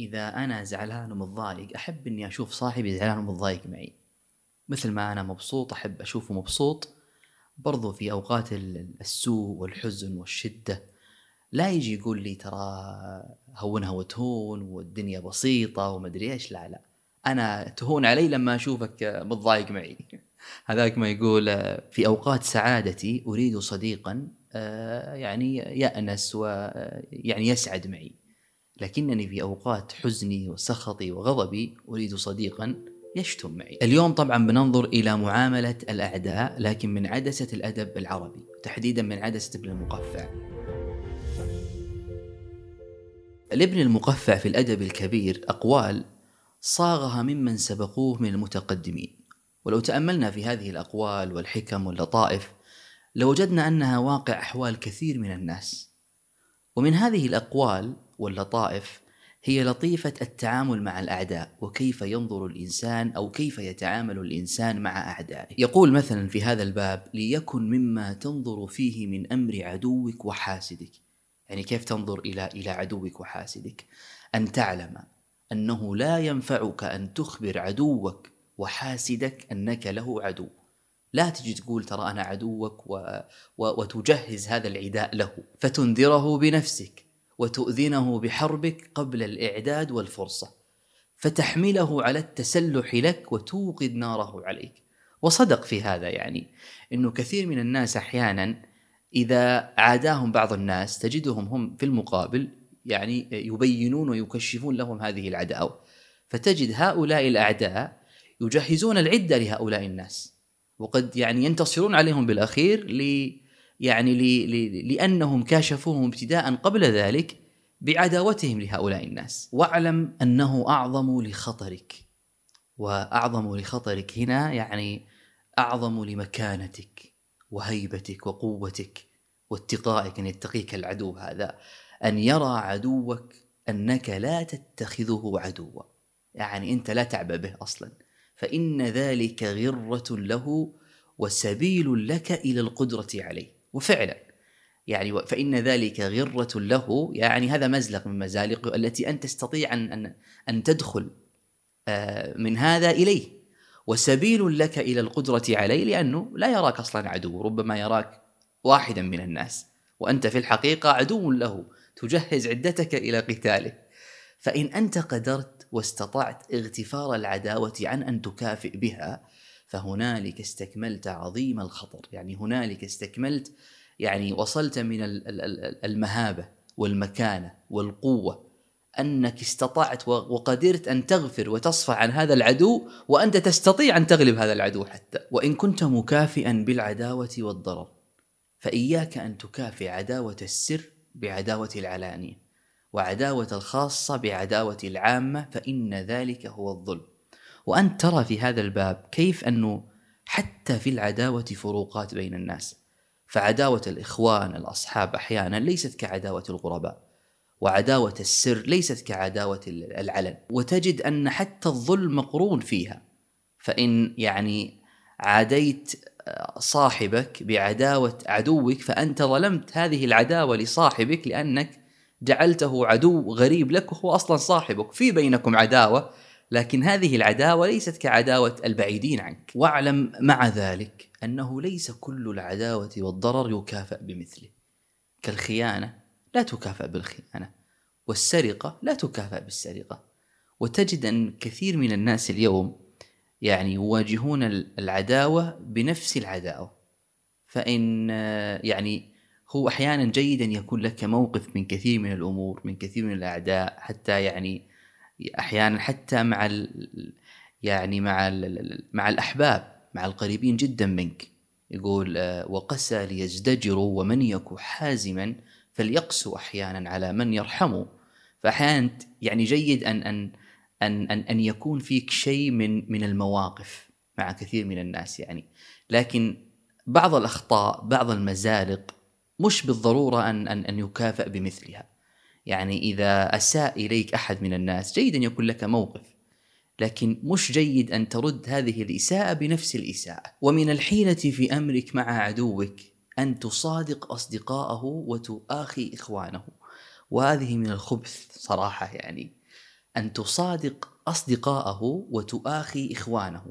إذا أنا زعلان ومتضايق أحب إني أشوف صاحبي زعلان ومتضايق معي. مثل ما أنا مبسوط أحب أشوفه مبسوط. برضو في أوقات السوء والحزن والشدة لا يجي يقول لي ترى هونها وتهون والدنيا بسيطة ومدري إيش لا لا. أنا تهون علي لما أشوفك متضايق معي. هذاك ما يقول في أوقات سعادتي أريد صديقا آه، يعني يأنس ويعني يسعد معي. لكنني في أوقات حزني وسخطي وغضبي أريد صديقا يشتم معي. اليوم طبعا بننظر إلى معاملة الأعداء لكن من عدسة الأدب العربي تحديدا من عدسة ابن المقفع. الابن المقفع في الأدب الكبير أقوال صاغها ممن سبقوه من المتقدمين. ولو تأملنا في هذه الأقوال والحكم واللطائف لوجدنا أنها واقع أحوال كثير من الناس. ومن هذه الأقوال واللطائف هي لطيفة التعامل مع الأعداء وكيف ينظر الإنسان أو كيف يتعامل الإنسان مع أعدائه. يقول مثلا في هذا الباب ليكن مما تنظر فيه من أمر عدوك وحاسدك. يعني كيف تنظر إلى إلى عدوك وحاسدك؟ أن تعلم أنه لا ينفعك أن تخبر عدوك وحاسدك أنك له عدو. لا تجي تقول ترى أنا عدوك و... و... وتجهز هذا العداء له فتنذره بنفسك. وتؤذنه بحربك قبل الإعداد والفرصة فتحمله على التسلح لك وتوقد ناره عليك. وصدق في هذا يعني إنه كثير من الناس أحيانا إذا عاداهم بعض الناس تجدهم هم في المقابل يعني يبينون ويكشفون لهم هذه العداوة. فتجد هؤلاء الأعداء يجهزون العدة لهؤلاء الناس وقد يعني ينتصرون عليهم بالأخير ل يعني لأنهم كاشفوهم ابتداء قبل ذلك بعداوتهم لهؤلاء الناس. واعلم أنه أعظم لخطرك. وأعظم لخطرك هنا يعني أعظم لمكانتك وهيبتك وقوتك واتقائك أن يتقيك العدو هذا أن يرى عدوك أنك لا تتخذه عدوا. يعني أنت لا تعبأ به أصلا. فإن ذلك غرة له وسبيل لك إلى القدرة عليه. وفعلا. يعني فإن ذلك غرة له يعني هذا مزلق من مزالق التي أنت تستطيع أن أن أن تدخل آه، من هذا إليه. وسبيل لك إلى القدرة عليه لأنه لا يراك أصلا عدو ربما يراك واحدا من الناس وأنت في الحقيقة عدو له تجهز عدتك إلى قتاله. فإن أنت قدرت واستطعت اغتفار العداوة عن أن تكافئ بها فهنالك استكملت عظيم الخطر. يعني هنالك استكملت يعني وصلت من المهابة والمكانة والقوة أنك استطعت وقدرت أن تغفر وتصفح عن هذا العدو وأنت تستطيع أن تغلب هذا العدو حتى. وإن كنت مكافئا بالعداوة والضرر فإياك أن تكافئ عداوة السر بعداوة العلانية وعداوة الخاصة بعداوة العامة فإن ذلك هو الظلم. وأنت ترى في هذا الباب كيف أنه حتى في العداوة فروقات بين الناس. فعداوة الإخوان الأصحاب أحيانا ليست كعداوة الغرباء وعداوة السر ليست كعداوة العلن. وتجد أن حتى الظلم مقرون فيها. فإن يعني عاديت آه، صاحبك بعداوة عدوك فأنت ظلمت هذه العداوة لصاحبك لأنك جعلته عدو غريب لك وهو أصلا صاحبك. في بينكم عداوة؟ لكن هذه العداوة ليست كعداوة البعيدين عنك. واعلم مع ذلك أنه ليس كل العداوة والضرر يكافأ بمثله. كالخيانة لا تكافأ بالخيانة والسرقة لا تكافأ بالسرقة. وتجد أن كثير من الناس اليوم يعني يواجهون العداوة بنفس العداوة. فإن يعني هو أحيانا جيد أن يكون لك موقف من كثير من الأمور من كثير من الأعداء حتى يعني أحيانا حتى مع ال يعني مع ال مع الأحباب مع القريبين جدا منك. يقول آه، وقسى ليزدجروا ومن يك حازما فليقسو أحيانا على من يرحمه فأحيانا يعني جيد أن أن أن أن, أن يكون فيك شيء من من المواقف مع كثير من الناس يعني. لكن بعض الأخطاء بعض المزالق مش بالضرورة أن أن أن يكافئ بمثلها. يعني إذا أساء إليك أحد من الناس جيد أن يكون لك موقف لكن مش جيد أن ترد هذه الإساءة بنفس الإساءة. ومن الحيلة في أمرك مع عدوك أن تصادق أصدقاءه وتؤاخي إخوانه. وهذه من الخبث صراحة يعني أن تصادق أصدقاءه وتؤاخي إخوانه.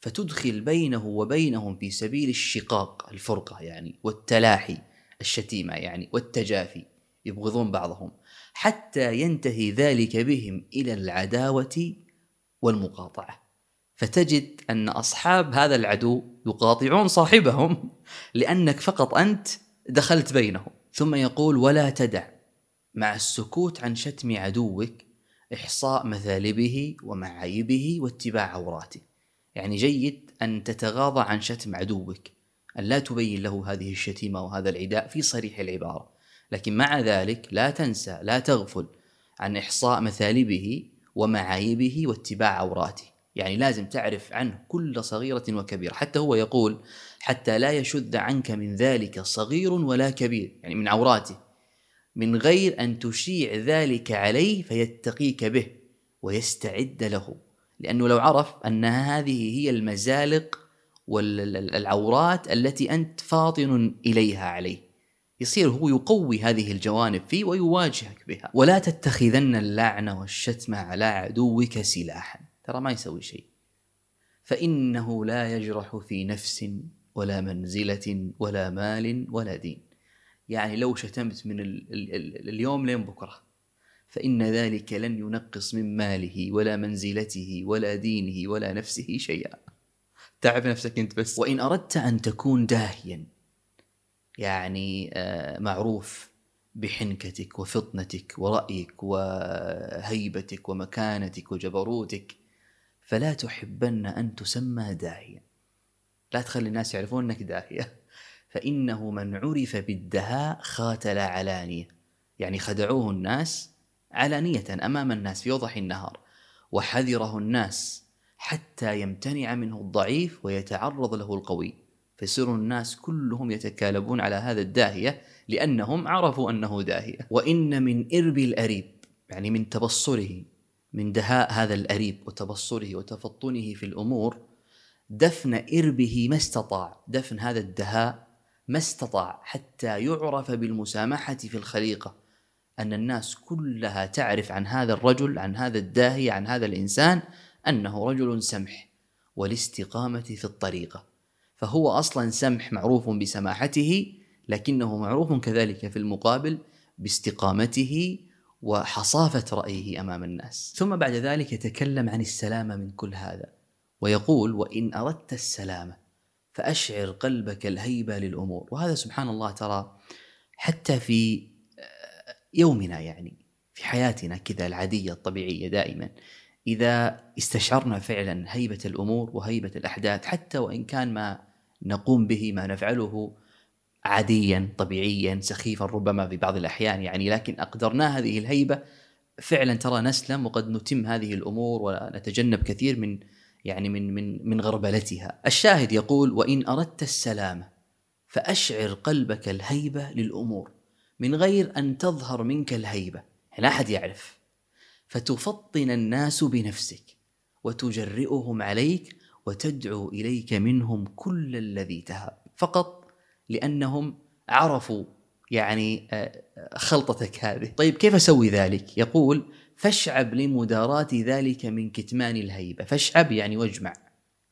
فتدخل بينه وبينهم في سبيل الشقاق الفرقة يعني والتلاحي الشتيمة يعني والتجافي. يبغضون بعضهم حتى ينتهي ذلك بهم إلى العداوة والمقاطعة. فتجد أن أصحاب هذا العدو يقاطعون صاحبهم لأنك فقط أنت دخلت بينهم. ثم يقول ولا تدع مع السكوت عن شتم عدوك إحصاء مثالبه ومعايبه واتباع عوراته يعني جيد أن تتغاضى عن شتم عدوك أن لا تبين له هذه الشتيمة وهذا العداء في صريح العبارة. لكن مع ذلك لا تنسى لا تغفل عن إحصاء مثالبه ومعايبه واتباع عوراته. يعني لازم تعرف عنه كل صغيرة وكبيرة. حتى هو يقول حتى لا يشذ عنك من ذلك صغير ولا كبير. يعني من عوراته. من غير أن تشيع ذلك عليه فيتقيك به ويستعد له. لأنه لو عرف أن هذه هي المزالق والعورات التي أنت فاطن إليها عليه. يصير هو يقوي هذه الجوانب فيه ويواجهك بها. ولا تتخذن اللعنة والشتم على عدوك سلاحا. ترى ما يسوي شيء. فإنه لا يجرح في نفس ولا منزلة ولا مال ولا دين. يعني لو شتمت من ال ال ال اليوم لين بكرة فإن ذلك لن ينقص من ماله ولا منزلته ولا دينه ولا نفسه شيئا. تعب نفسك أنت بس. وإن أردت أن تكون داهيا يعني آه، معروف بحنكتك وفطنتك ورأيك وهيبتك ومكانتك وجبروتك. فلا تحبن أن تسمى داهيا لا تخلي الناس يعرفون أنك داهية فإنه من عرف بالدهاء خاتل علانية يعني خدعوه الناس علانية أمام الناس في وضح النهار. وحذره الناس حتى يمتنع منه الضعيف ويتعرض له القوي. فيصير الناس كلهم يتكالبون على هذا الداهية لأنهم عرفوا أنه داهية. وإن من إرب الأريب يعني من تبصره من دهاء هذا الأريب وتبصره وتفطنه في الأمور دفن إربه ما استطاع دفن هذا الدهاء ما استطاع حتى يعرف بالمسامحة في الخليقة. أن الناس كلها تعرف عن هذا الرجل عن هذا الداهية عن هذا الإنسان أنه رجل سمح والاستقامة في الطريقة. فهو أصلا سمح معروف بسماحته لكنه معروف كذلك في المقابل باستقامته وحصافة رأيه أمام الناس. ثم بعد ذلك يتكلم عن السلامة من كل هذا ويقول وإن أردت السلامة فأشعر قلبك الهيبة للأمور. وهذا سبحان الله ترى حتى في يومنا يعني في حياتنا كذا العادية الطبيعية دائما إذا استشعرنا فعلا هيبة الأمور وهيبة الأحداث حتى وإن كان ما نقوم به ما نفعله عاديا طبيعيا سخيفا ربما في بعض الأحيان يعني لكن أقدرنا هذه الهيبة فعلا ترى نسلم وقد نتم هذه الأمور ونتجنب كثير من يعني من من من غربلتها. الشاهد يقول: وإن أردت السلامة فأشعر قلبك الهيبة للأمور من غير أن تظهر منك الهيبة، لا أحد يعرف. فتفطن الناس بنفسك وتجرئهم عليك وتدعو إليك منهم كل الذي تهاب. فقط لأنهم عرفوا يعني آه، خلطتك هذه. طيب كيف أسوي ذلك؟ يقول فاشعب لمداراة ذلك من كتمان الهيبة. فاشعب يعني واجمع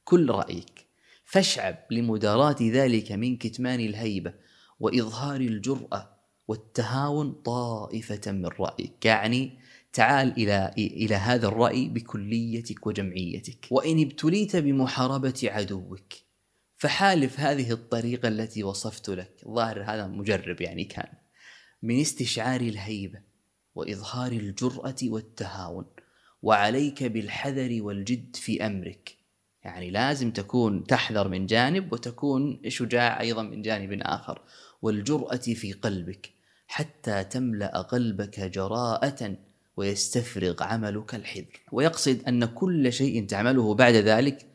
كل رأيك. فاشعب لمداراة ذلك من كتمان الهيبة وإظهار الجرأة والتهاون طائفة من رأيك. يعني تعال إلى إلى هذا الرأي بكليتك وجمعيتك. وإن ابتليت بمحاربة عدوك فحالف هذه الطريقة التي وصفت لك. ظاهر هذا مجرب يعني كان. من استشعار الهيبة وإظهار الجرأة والتهاون وعليك بالحذر والجد في أمرك. يعني لازم تكون تحذر من جانب وتكون شجاع أيضا من جانب آخر. والجرأة في قلبك حتى تملأ قلبك جراءة ويستفرغ عملك الحذر. ويقصد أن كل شيء تعمله بعد ذلك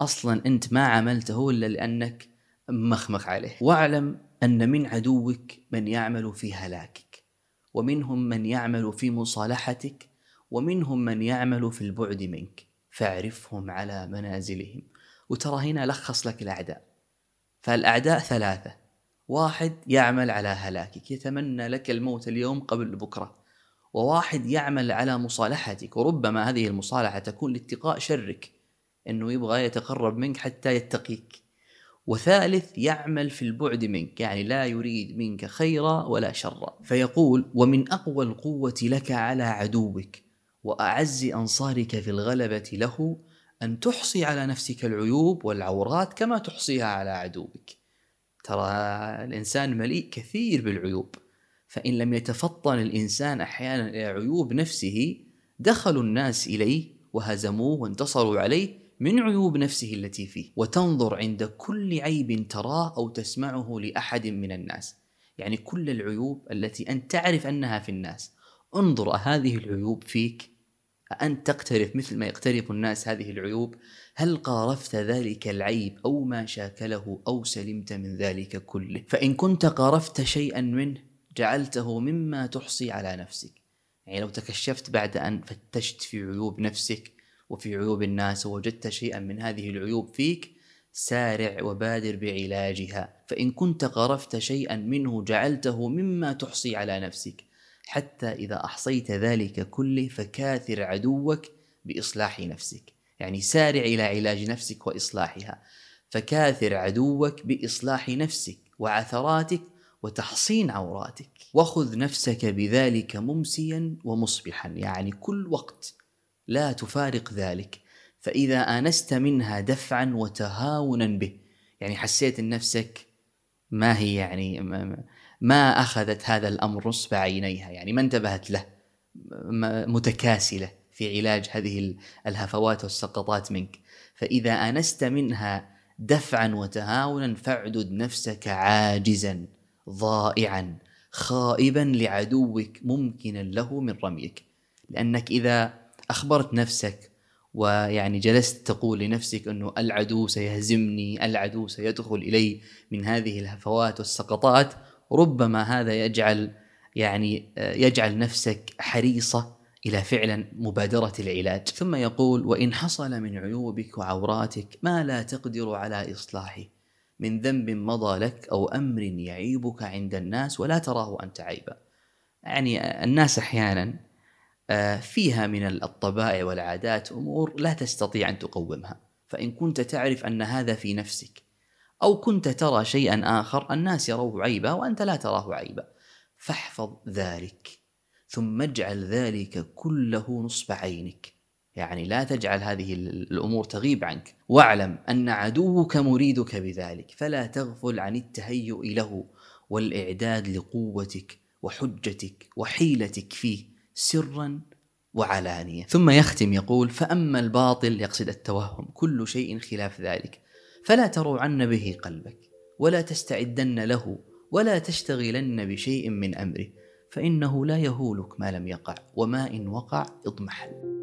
أصلا أنت ما عملته إلا لأنك مخمخ عليه. واعلم أن من عدوك من يعمل في هلاكك ومنهم من يعمل في مصالحتك ومنهم من يعمل في البعد منك. فاعرفهم على منازلهم. وترى هنا لخص لك الأعداء. فالأعداء ثلاثة. واحد يعمل على هلاكك. يتمنى لك الموت اليوم قبل بكرة. وواحد يعمل على مصالحتك وربما هذه المصالحة تكون لاتقاء شرك أنه يبغى يتقرب منك حتى يتقيك. وثالث يعمل في البعد منك يعني لا يريد منك خيرا ولا شرا. فيقول ومن أقوى القوة لك على عدوك وأعز أنصارك في الغلبة له أن تحصي على نفسك العيوب والعورات كما تحصيها على عدوك. ترى الإنسان مليء كثير بالعيوب. فإن لم يتفطن الإنسان أحيانا إلى عيوب نفسه دخلوا الناس إليه وهزموه وانتصروا عليه من عيوب نفسه التي فيه. وتنظر عند كل عيب تراه أو تسمعه لأحد من الناس. يعني كل العيوب التي أنت تعرف أنها في الناس. انظر هذه العيوب فيك؟ أنت تقترف مثل ما يقترف الناس هذه العيوب؟ هل قارفت ذلك العيب أو ما شاكله أو سلمت من ذلك كله؟ فإن كنت قارفت شيئا منه جعلته مما تحصي على نفسك. يعني لو تكشفت بعد أن فتشت في عيوب نفسك وفي عيوب الناس ووجدت شيئا من هذه العيوب فيك سارع وبادر بعلاجها. فإن كنت قرفت شيئا منه جعلته مما تحصي على نفسك. حتى إذا أحصيت ذلك كله فكاثر عدوك بإصلاح نفسك. يعني سارع إلى علاج نفسك وإصلاحها. فكاثر عدوك بإصلاح نفسك وعثراتك وتحصين عوراتك. وخذ نفسك بذلك ممسيا ومصبحا. يعني كل وقت لا تفارق ذلك. فإذا آنست منها دفعا وتهاونا به. يعني حسيت نفسك ما هي يعني ما أخذت هذا الأمر نصب عينيها. يعني ما انتبهت له. متكاسلة في علاج هذه الهفوات والسقطات منك. فإذا آنست منها دفعا وتهاونا فاعدد نفسك عاجزا. ضائعا خائبا لعدوك ممكنا له من رميك. لأنك إذا أخبرت نفسك ويعني جلست تقول لنفسك أنه العدو سيهزمني العدو سيدخل إلي من هذه الهفوات والسقطات ربما هذا يجعل يعني يجعل نفسك حريصة إلى فعلا مبادرة العلاج. ثم يقول وإن حصل من عيوبك وعوراتك ما لا تقدر على إصلاحه. من ذنب مضى لك أو أمر يعيبك عند الناس ولا تراه أنت عيبا. يعني الناس أحيانا آه، فيها من الطبائع والعادات أمور لا تستطيع أن تقومها. فإن كنت تعرف أن هذا في نفسك أو كنت ترى شيئا آخر الناس يروه عيبا وأنت لا تراه عيبا. فاحفظ ذلك ثم اجعل ذلك كله نصب عينك. يعني لا تجعل هذه الأمور تغيب عنك. واعلم أن عدوك مريدك بذلك فلا تغفل عن التهيؤ له والإعداد لقوتك وحجتك وحيلتك فيه سرا وعلانية. ثم يختم يقول فأما الباطل يقصد التوهم كل شيء خلاف ذلك فلا تروعن به قلبك ولا تستعدن له ولا تشتغلن بشيء من أمره فإنه لا يهولك ما لم يقع وما إن وقع اضمحل.